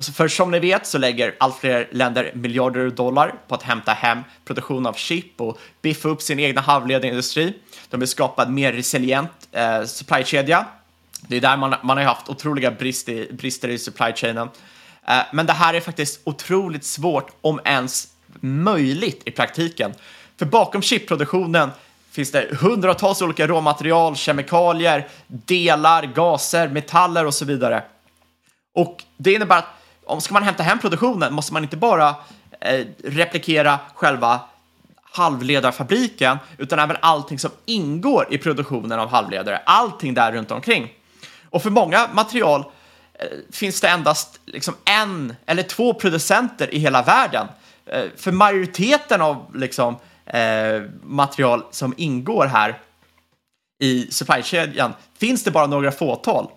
Och så för som ni vet så lägger allt fler länder miljarder dollar på att hämta hem produktion av chip och biffa upp sin egna halvledarindustri. De vill skapa en mer resilient eh, supply-kedja. Det är där man, man har haft otroliga brist i, brister i supply chainen. Eh, men det här är faktiskt otroligt svårt, om ens möjligt i praktiken. För bakom chipproduktionen finns det hundratals olika råmaterial, kemikalier, delar, gaser, metaller och så vidare. Och det innebär att om ska man hämta hem produktionen måste man inte bara eh, replikera själva halvledarfabriken utan även allting som ingår i produktionen av halvledare, allting där runt omkring. Och för många material eh, finns det endast liksom en eller två producenter i hela världen. Eh, för majoriteten av liksom, eh, material som ingår här i supply-kedjan finns det bara några fåtal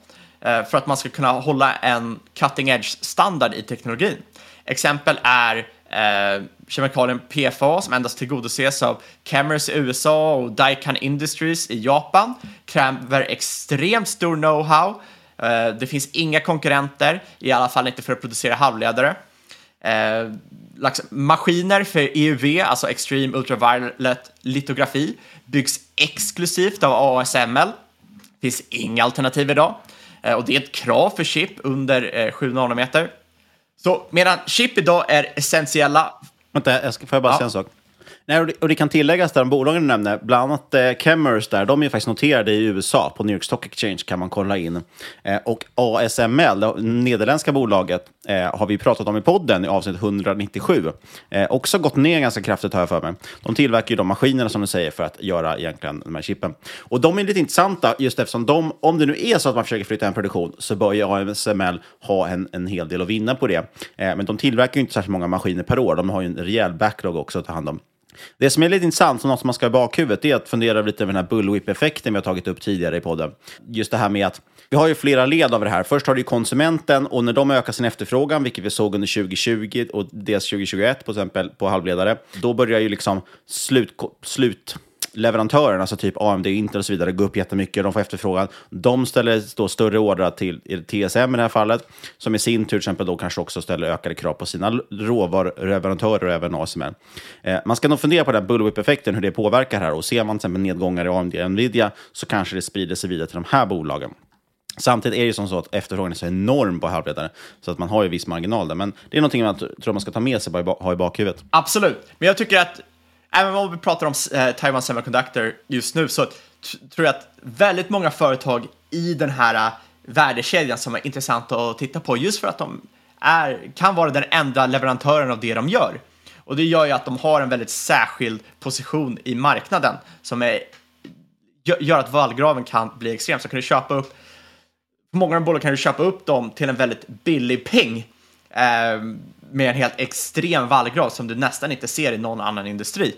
Eh, för att man ska kunna hålla en cutting edge standard i teknologin. Exempel är eh, kemikalien PFA som endast tillgodoses av Cameras i USA och Daikan Industries i Japan. Kräver extremt stor know-how. Eh, det finns inga konkurrenter, i alla fall inte för att producera halvledare. Eh, liksom, maskiner för EUV, alltså Extreme Ultraviolet litografi, byggs exklusivt av ASML. finns inga alternativ idag. Eh, och det är ett krav för chip under eh, 7 nanometer. Så medan chip idag är essentiella... Vänta, jag ska, får jag bara Ja. säga en sak? Nej, och, det, och det kan tilläggas där, de bolagen du nämnde, bland annat eh, Chemours där, de är faktiskt noterade i USA, på New York Stock Exchange kan man kolla in. Eh, och ASML, det nederländska bolaget, eh, har vi pratat om i podden i avsnitt 197. Eh, också gått ner ganska kraftigt har jag för mig. De tillverkar ju de maskinerna som du säger för att göra egentligen de här chippen. Och de är lite intressanta just eftersom de, om det nu är så att man försöker flytta en produktion så bör ju ASML ha en, en hel del att vinna på det. Eh, men de tillverkar ju inte särskilt många maskiner per år, de har ju en rejäl backlog också att ta hand om. Det som är lite intressant, som något som man ska ha i bakhuvudet, är att fundera lite över den här bullwhip-effekten vi har tagit upp tidigare i podden. Just det här med att vi har ju flera led av det här. Först har du konsumenten och när de ökar sin efterfrågan, vilket vi såg under 2020 och dels 2021 på exempel på halvledare, då börjar ju liksom slut, slut leverantörerna, alltså typ AMD, Intel och så vidare, går upp jättemycket. De får efterfrågan. De ställer då större ordrar till TSM i det här fallet, som i sin tur till exempel då kanske också ställer ökade krav på sina råvaruleverantörer och även ASML. Eh, man ska nog fundera på den här bullwhip-effekten, hur det påverkar här. Och ser man till exempel nedgångar i AMD och Nvidia så kanske det sprider sig vidare till de här bolagen. Samtidigt är det ju som så att efterfrågan är så enorm på halvledare, så att man har ju viss marginal där. Men det är någonting man tror man ska ta med sig och ha i bakhuvudet. Absolut, men jag tycker att även om vi pratar om eh, Taiwan Semiconductor just nu så tror jag att väldigt många företag i den här eh, värdekedjan som är intressanta att titta på just för att de är, kan vara den enda leverantören av det de gör. Och det gör ju att de har en väldigt särskild position i marknaden som är, gör att vallgraven kan bli extrem. Så kan du köpa upp, många av de kan du köpa upp dem till en väldigt billig peng eh, med en helt extrem vallgrav som du nästan inte ser i någon annan industri.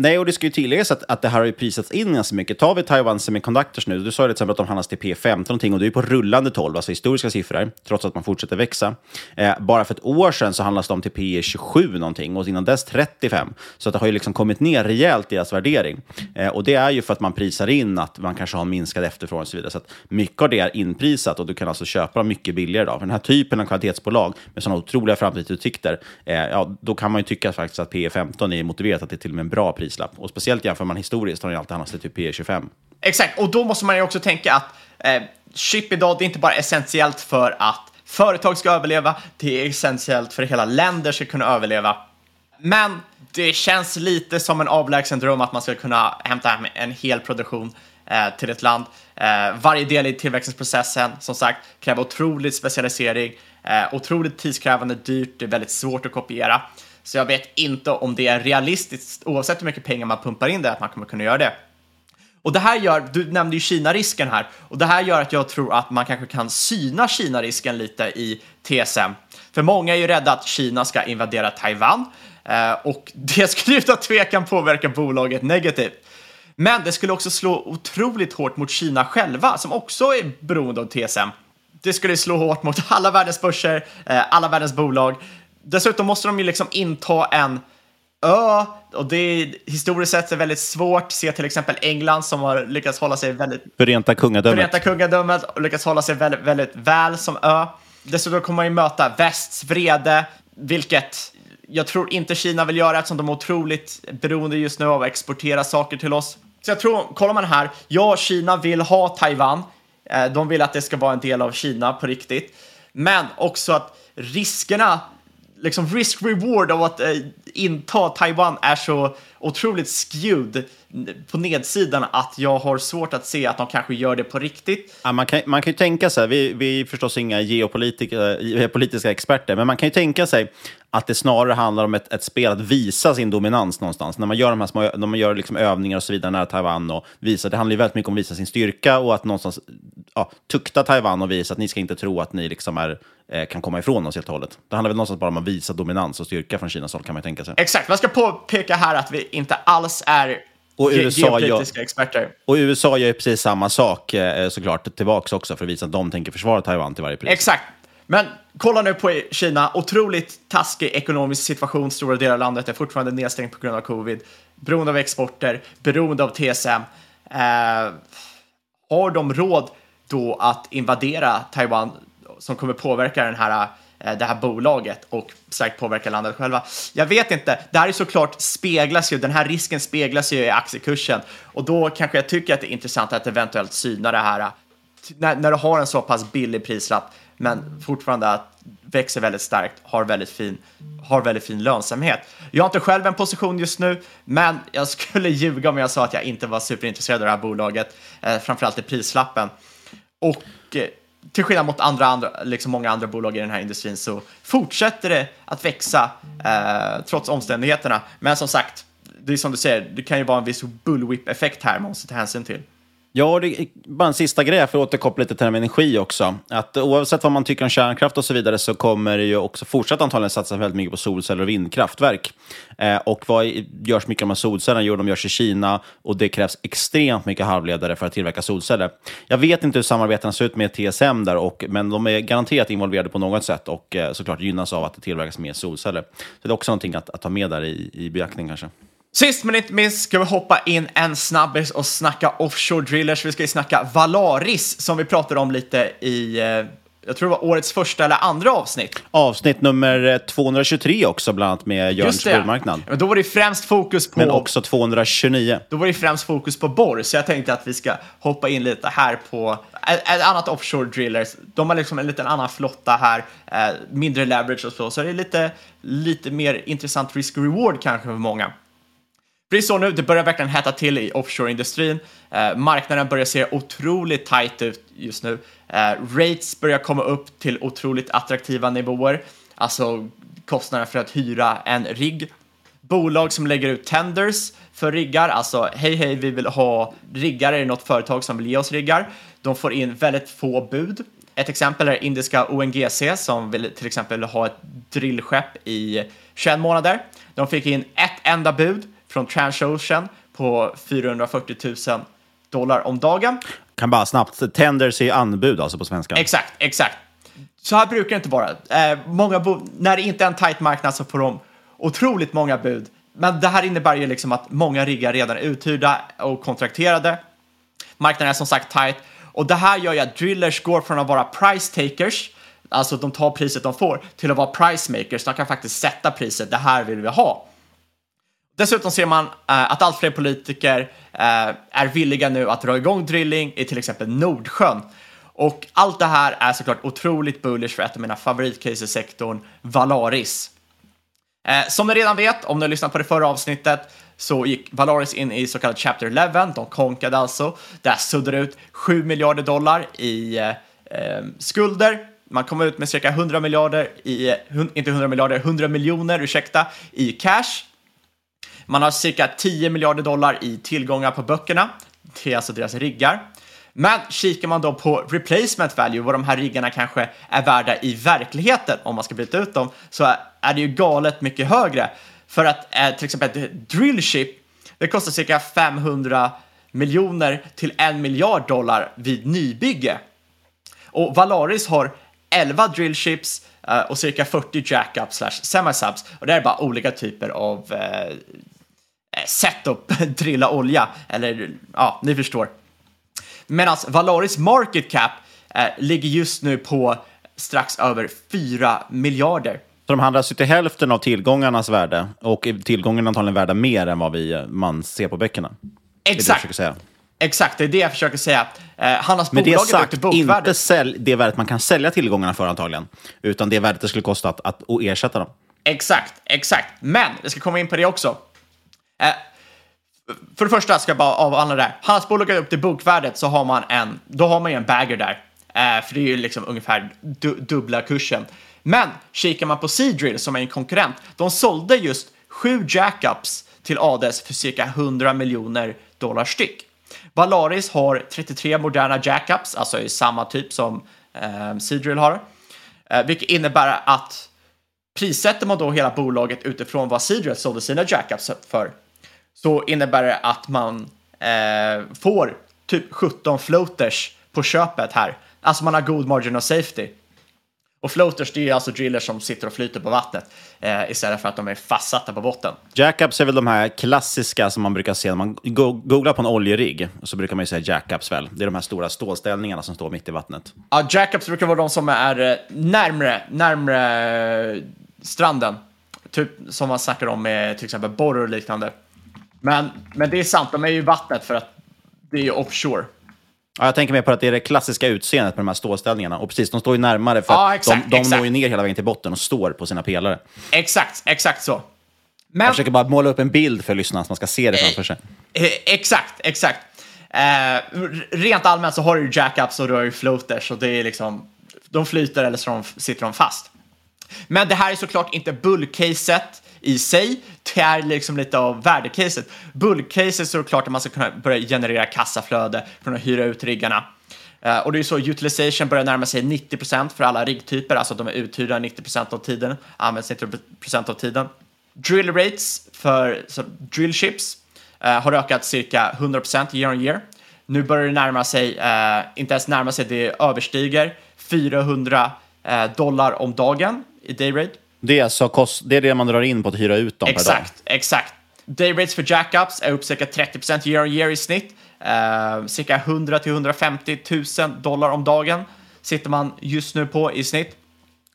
Nej, och det ska ju tilläggas att, att det här har ju prisats in ganska mycket. Tar vi Taiwan Semiconductors nu, du sa ju till exempel att de handlas till P15 någonting och det är ju på rullande 12, alltså historiska siffror, trots att man fortsätter växa. Eh, bara för ett år sedan så handlas de till P27 någonting och innan dess 35. Så att det har ju liksom kommit ner rejält i deras värdering. Eh, och det är ju för att man prisar in att man kanske har en minskad efterfrågan och så vidare. Så att mycket av det är inprisat och du kan alltså köpa dem mycket billigare idag. För den här typen av kvalitetsbolag med sådana otroliga framtidsutsikter, eh, ja, då kan man ju tycka faktiskt att P15 är motiverat, att det är till och med en bra prislapp. Och speciellt jämför man historiskt har den ju alltid handlats till typ P25. Exakt, och då måste man ju också tänka att eh, chip idag, det är inte bara essentiellt för att företag ska överleva, det är essentiellt för att hela länder ska kunna överleva. Men det känns lite som en avlägsen dröm att man ska kunna hämta hem en hel produktion eh, till ett land. Eh, varje del i tillväxtprocessen, som sagt, kräver otrolig specialisering, eh, otroligt tidskrävande, dyrt, det är väldigt svårt att kopiera. Så jag vet inte om det är realistiskt, oavsett hur mycket pengar man pumpar in där, att man kommer kunna göra det. Och det här gör, du nämnde ju Kina-risken här, och det här gör att jag tror att man kanske kan syna Kina-risken lite i TSM. För många är ju rädda att Kina ska invadera Taiwan eh, och det skulle utan tvekan påverka bolaget negativt. Men det skulle också slå otroligt hårt mot Kina själva som också är beroende av TSM. Det skulle slå hårt mot alla världens börser, eh, alla världens bolag. Dessutom måste de ju liksom inta en ö och det är historiskt sett är väldigt svårt. Se till exempel England som har lyckats hålla sig väldigt... Förenta kungadömet. Förenta kungadömet och lyckats hålla sig väldigt, väldigt väl som ö. Dessutom kommer man ju möta västs vrede, vilket jag tror inte Kina vill göra eftersom de är otroligt beroende just nu av att exportera saker till oss. Så jag tror, kollar man här, ja, Kina vill ha Taiwan. Eh, De vill att det ska vara en del av Kina på riktigt. Men också att riskerna, liksom risk-reward av att eh, inta Taiwan är så otroligt skewed på nedsidan att jag har svårt att se att de kanske gör det på riktigt. Ja, man, kan, man kan ju tänka sig, vi, vi är förstås inga geopolitiska experter, men man kan ju tänka sig att det snarare handlar om ett, ett spel att visa sin dominans någonstans. När man gör de här små, när man gör liksom övningar och så vidare nära Taiwan och visar, det handlar ju väldigt mycket om att visa sin styrka och att någonstans ja, tukta Taiwan och visa att ni ska inte tro att ni liksom är, eh, kan komma ifrån oss helt och hållet. Det handlar väl någonstans bara om att visa dominans och styrka från Kinas håll kan man ju tänka sig. Exakt, man ska påpeka här att vi inte alls är Och USA geopolitiska gör- experter. Och USA gör ju precis samma sak eh, såklart tillbaks också för att visa att de tänker försvara Taiwan till varje pris. Exakt. Men kolla nu på Kina, otroligt taskig ekonomisk situation. Stora delar av landet är fortfarande nedstängt på grund av covid. Beroende av exporter, beroende av TSM. Eh, har de råd då att invadera Taiwan som kommer påverka den här, eh, Eh, det här bolaget och starkt påverka landet själva? Jag vet inte. Det här är såklart speglas ju, den här risken speglas ju i aktiekursen och då kanske jag tycker att det är intressant att eventuellt syna det här eh, när, när du har en så pass billig prislapp men fortfarande att växer väldigt starkt, har väldigt fin, har väldigt fin lönsamhet. Jag har inte själv en position just nu, men jag skulle ljuga om jag sa att jag inte var superintresserad av det här bolaget, eh, framförallt i prislappen. Och eh, till skillnad mot andra, andra, liksom många andra bolag i den här industrin så fortsätter det att växa eh, trots omständigheterna. Men som sagt, det är som du säger, det kan ju vara en viss bullwhip-effekt här man måste ta hänsyn till. Ja, det är bara en sista grej för att återkoppla lite till det här med energi också. Att oavsett vad man tycker om kärnkraft och så vidare så kommer det ju också fortsatt antagligen satsa väldigt mycket på solceller och vindkraftverk. Eh, och vad görs mycket av de här solcellerna? Jo, de görs i Kina och det krävs extremt mycket halvledare för att tillverka solceller. Jag vet inte hur samarbetena ser ut med TSM där, och, men de är garanterat involverade på något sätt och eh, såklart gynnas av att det tillverkas mer solceller. Så det är också någonting att, att ta med där i, i beaktning kanske. Sist men inte minst ska vi hoppa in en snabbis och snacka offshore drillers. Vi ska ju snacka Valaris som vi pratade om lite i, eh, jag tror det var årets första eller andra avsnitt. Avsnitt nummer eh, 223 också, bland annat med Jörns. Guldmarknad. Men då var det främst fokus på... Men också 229. Då var det främst fokus på borr, så jag tänkte att vi ska hoppa in lite här på ett, ett annat offshore drillers. De har liksom en liten annan flotta här, eh, mindre leverage och så, så det är lite, lite mer intressant risk-reward kanske för många. Precis så nu, det börjar verkligen hetta till i offshore-industrin. Eh, marknaden börjar se otroligt tight ut just nu. Eh, rates börjar komma upp till otroligt attraktiva nivåer, alltså kostnaden för att hyra en rigg. Bolag som lägger ut tenders för riggar, alltså hej hej vi vill ha riggar, är det något företag som vill ge oss riggar? De får in väldigt få bud. Ett exempel är indiska ONGC som vill till exempel ha ett drillskepp i 21 månader. De fick in ett enda bud från Transocean på 440 000 dollar om dagen. Kan bara snabbt, tenders är anbud alltså på svenska. Exakt, exakt. Så här brukar det inte vara. Eh, många när det inte är en tight marknad så får de otroligt många bud. Men det här innebär ju liksom att många riggar redan är uthyrda och kontrakterade. Marknaden är som sagt tight och det här gör ju att drillers går från att vara price takers, alltså de tar priset de får, till att vara price makers. De kan faktiskt sätta priset, det här vill vi ha. Dessutom ser man eh, att allt fler politiker eh, är villiga nu att dra igång drilling i till exempel Nordsjön. Och allt det här är såklart otroligt bullish för ett av mina favoritcase i sektorn, Valaris. Eh, som ni redan vet, om ni har lyssnat på det förra avsnittet, så gick Valaris in i så kallad Chapter 11. De konkade alltså. Där suddade ut 7 miljarder dollar i eh, eh, skulder. Man kom ut med cirka 100 miljarder i, eh, inte 100 miljarder, 100 miljoner, ursäkta, i cash. Man har cirka 10 miljarder dollar i tillgångar på böckerna. det är alltså deras riggar. Men kikar man då på replacement value, vad de här riggarna kanske är värda i verkligheten om man ska byta ut dem, så är det ju galet mycket högre. För att eh, till exempel ett drillship, det kostar cirka 500 miljoner till en miljard dollar vid nybygge. Och Valaris har 11 drillships eh, och cirka 40 jackups slash semisubs. Och det är bara olika typer av eh, setup, drilla olja, eller ja, ni förstår. Medan Valaris market cap eh, ligger just nu på strax över 4 miljarder. Så de handlas ju till hälften av tillgångarnas värde och tillgångarna antagligen värda mer än vad vi, man ser på böckerna. Exakt. Det det säga. Exakt, det är det jag försöker säga. Eh, handlas Men det sagt, inte sälj, det värdet man kan sälja tillgångarna för antagligen, utan det värdet det skulle kosta att, att, att ersätta dem. Exakt, exakt. Men jag ska komma in på det också. Eh, för det första ska jag bara avhandla det här. Handelsbolaget upp till bokvärdet så har man en, då har man ju en bagger där. Eh, för det är ju liksom ungefär du, dubbla kursen. Men kikar man på Seadrill som är en konkurrent, de sålde just sju jackups till Ades för cirka 100 miljoner dollar styck. Valaris har 33 moderna jackups, alltså i samma typ som eh, Seadrill har. Eh, vilket innebär att prissätter man då hela bolaget utifrån vad Seadrill sålde sina jackups för så innebär det att man eh, får typ 17 floaters på köpet här. Alltså man har god margin of safety. Och floaters det är alltså drillers som sitter och flyter på vattnet eh, istället för att de är fastsatta på botten. Jackups är väl de här klassiska som man brukar se när man go googlar på en oljerigg. Så brukar man ju säga jackups väl. Det är de här stora stålställningarna som står mitt i vattnet. Ja, jackups brukar vara de som är eh, närmre, närmre eh, stranden. Typ som man snackar om med till exempel borr och liknande. Men, men det är sant, de är ju i vattnet för att det är offshore. Ja, jag tänker mer på att det är det klassiska utseendet på de här stålställningarna. Och precis, de står ju närmare för Ja, att exakt, de, de exakt. når ju ner hela vägen till botten och står på sina pelare. Exakt, exakt så. Men, Jag försöker bara måla upp en bild för lyssnarna så man ska se det framför sig. Eh, exakt, exakt. Eh, rent allmänt så har du jackups och du har ju floaters och det är liksom, de flyter eller så de, sitter de fast. Men det här är såklart inte bullcaset i sig, det är liksom lite av värdecaset. Bullcaset är det klart att man ska kunna börja generera kassaflöde från att hyra ut riggarna. Uh, och det är så utilization börjar närma sig 90% för alla riggtyper, alltså att de är uthyrda 90% av tiden, används 90% av tiden. Drill rates för så drill ships uh, har ökat cirka 100% year on year. Nu börjar det närma sig, uh, inte ens närma sig, det överstiger 400 dollar om dagen i day rate. Det är, alltså kost, det är det man drar in på att hyra ut dem per dag. Exakt, exakt. Day rates för jackups är upp cirka 30% year on year i snitt. Eh, cirka 100 till 150 000 dollar om dagen sitter man just nu på i snitt.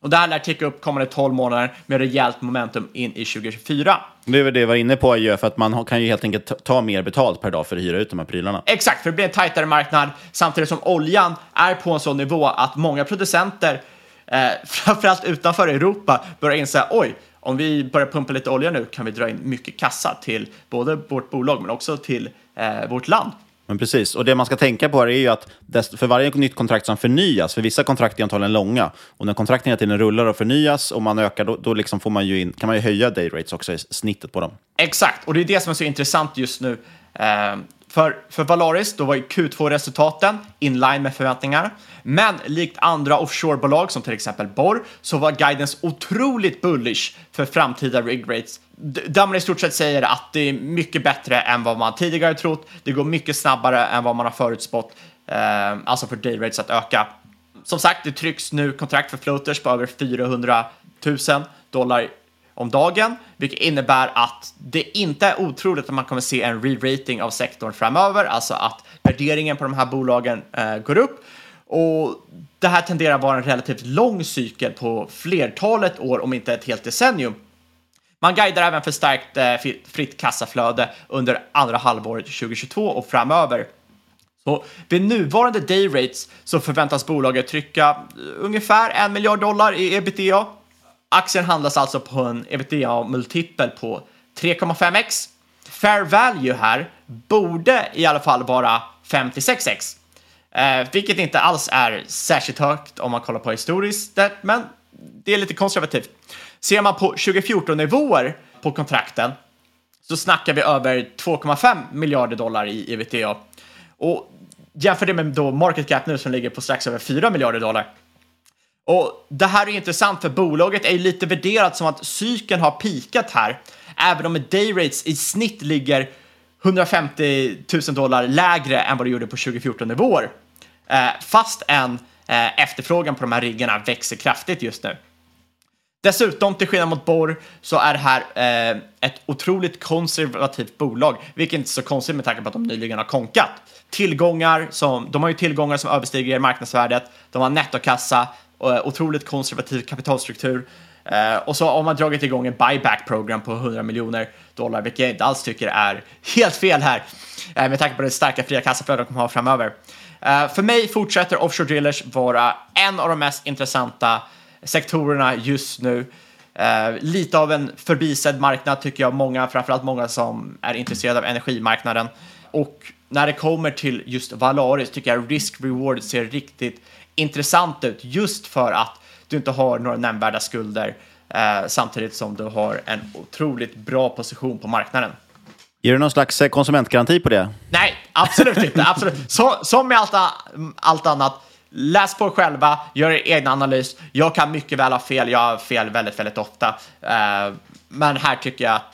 Och det här lär ticka upp kommande 12 månader med rejält momentum in i 2024. Det är väl det jag var inne på, ju, för att man kan ju helt enkelt ta- ta mer betalt per dag för att hyra ut de här prylarna. Exakt, för det blir en tajtare marknad samtidigt som oljan är på en sån nivå att många producenter, eh, framförallt utanför Europa, börjar inse oj, om vi börjar pumpa lite olja nu kan vi dra in mycket kassa till både vårt bolag men också till eh, vårt land. Men precis, och det man ska tänka på är ju att för varje nytt kontrakt som förnyas, för vissa kontrakt är antagligen långa, och när kontrakten hela tiden rullar och förnyas och man ökar, då, då liksom får man ju in, kan man ju höja day rates också i snittet på dem. Exakt, och det är det som är så intressant just nu. Eh, för, för Valaris, då var ju Q2-resultaten in line med förväntningar. Men likt andra offshorebolag som till exempel Borr så var guidance otroligt bullish för framtida rig rates. Där man i stort sett säger att det är mycket bättre än vad man tidigare trott. Det går mycket snabbare än vad man har förutspått. Eh, alltså för day rates att öka. Som sagt, det trycks nu kontrakt för floaters på över 400 000 dollar om dagen, vilket innebär att det inte är otroligt att man kommer se en re-rating av sektorn framöver, alltså att värderingen på de här bolagen eh, går upp. Och det här tenderar vara en relativt lång cykel på flertalet år, om inte ett helt decennium. Man guidar även för starkt eh, fritt kassaflöde under andra halvåret 2022 och framöver. Så vid nuvarande day rates så förväntas bolaget trycka eh, ungefär en miljard dollar i ebitda. Aktien handlas alltså på en ebitda-multipel på 3,5x. Fair value här borde i alla fall vara 56x. Eh, vilket inte alls är särskilt högt om man kollar på historiskt, det- men det är lite konservativt. Ser man på 2014-nivåer på kontrakten så snackar vi över 2,5 miljarder dollar i ebitda. Och jämför det med då market cap nu som ligger på strax över 4 miljarder dollar. Och det här är intressant för bolaget är ju lite värderat som att cykeln har pikat här, även om dayrates i snitt ligger 150 000 dollar lägre än vad det gjorde på 2014 nivåer. Eh, fast en eh, efterfrågan på de här riggarna växer kraftigt just nu. Dessutom, till skillnad mot Borr, så är det här eh, ett otroligt konservativt bolag, vilket inte är så konstigt med tanke på att de nyligen har konkat. Tillgångar som, de har ju tillgångar som överstiger marknadsvärdet, de har nettokassa, Eh, otroligt konservativ kapitalstruktur. Eh, och så har man dragit igång en buyback program på 100 miljoner dollar, vilket jag inte alls tycker är helt fel här, eh, med tanke på det starka fria kassaflödet de kommer ha framöver. För mig fortsätter offshore drillers vara en av de mest intressanta sektorerna just nu. Uh, lite av en förbisedd marknad tycker jag, många, framförallt många som är intresserade av energimarknaden. Och när det kommer till just Valaris tycker jag risk-reward ser riktigt intressant ut just för att du inte har några nämnvärda skulder uh, samtidigt som du har en otroligt bra position på marknaden. Ger du någon slags eh, konsumentgaranti på det? Nej, absolut inte. Absolut. Så, som med allt, allt annat, Läs på själva, gör er egna analys. Jag kan mycket väl ha fel, jag har fel väldigt, väldigt ofta. Uh, men här tycker jag att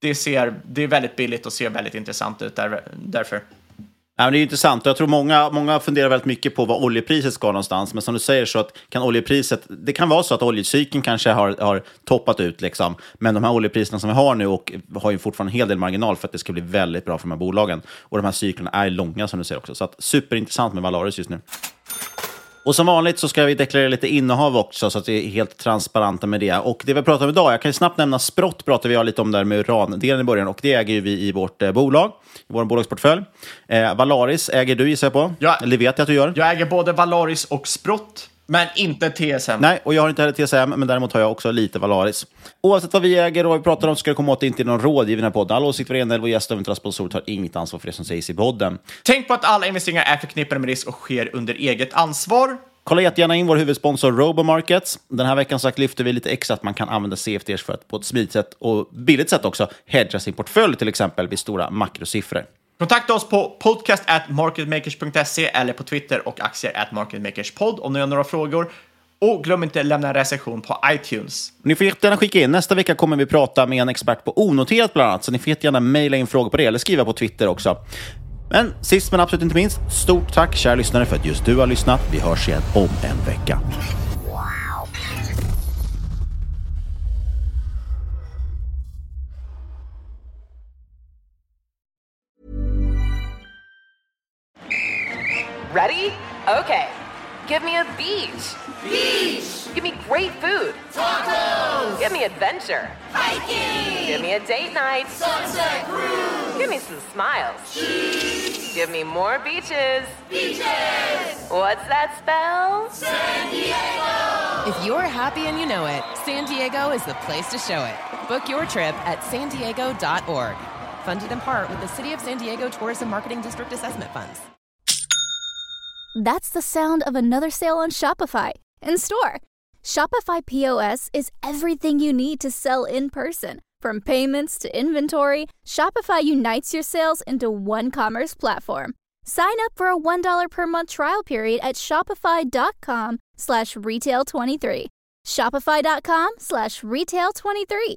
det, ser, det är väldigt billigt och ser väldigt intressant ut där, därför. Ja, det är intressant. Jag tror många, många funderar väldigt mycket på vad oljepriset ska någonstans. Men som du säger så att kan oljepriset, det kan vara så att oljecykeln kanske har, har toppat ut. Liksom. Men de här oljepriserna som vi har nu och har ju fortfarande en hel del marginal för att det ska bli väldigt bra för de här bolagen. Och de här cyklerna är långa som du säger också. Så att, superintressant med Valaris just nu. Och som vanligt så ska vi deklarera lite innehav också, så att vi är helt transparenta med det. Och det vi pratar om idag, jag kan snabbt nämna Sprott, pratade vi lite om där med urandelen i början, och det äger ju vi i vårt eh, bolag, i vår bolagsportfölj. Eh, Valaris äger du gissar jag på, ja, eller vet jag att du gör. Jag äger både Valaris och Sprott. Men inte TSM. Nej, och jag har inte heller TSM, men däremot har jag också lite Valaris. Oavsett vad vi äger och vad vi pratar om ska det komma åt inte någon rådgivning i podden. Alla åsikter var enade och gäster och eventuella sponsorer tar inget ansvar för det som sägs i podden. Tänk på att alla investeringar är förknippade med risk och sker under eget ansvar. Kolla jättegärna in vår huvudsponsor Robomarkets. Den här veckan sagt lyfter vi lite extra att man kan använda CFDs för att på ett smidigt sätt och billigt sätt också hedga sin portfölj till exempel vid stora makrosiffror. Kontakta oss på podcast at marketmakers.se eller på Twitter och aktier at marketmakerspod om ni har några frågor. Och glöm inte att lämna en recension på iTunes. Ni får jättegärna skicka in. Nästa vecka kommer vi prata med en expert på onoterat bland annat, så ni får jättegärna mejla in frågor på det eller skriva på Twitter också. Men sist men absolut inte minst, stort tack kära lyssnare för att just du har lyssnat. Vi hörs igen om en vecka. Ready? Okay. Give me a beach. Beach. Give me great food. Tacos. Give me adventure. Hiking. Give me a date night. Sunset cruise. Give me some smiles. Cheese. Give me more beaches. Beaches. What's that spell? San Diego. If you're happy and you know it, San Diego is the place to show it. Book your trip at san diego.org. Funded in part with the City of San Diego Tourism Marketing District Assessment Funds. That's the sound of another sale on Shopify in store. Shopify POS is everything you need to sell in person. From payments to inventory, Shopify unites your sales into one commerce platform. Sign up for a $1 per month trial period at shopify.com slash retail23. Shopify.com slash retail23.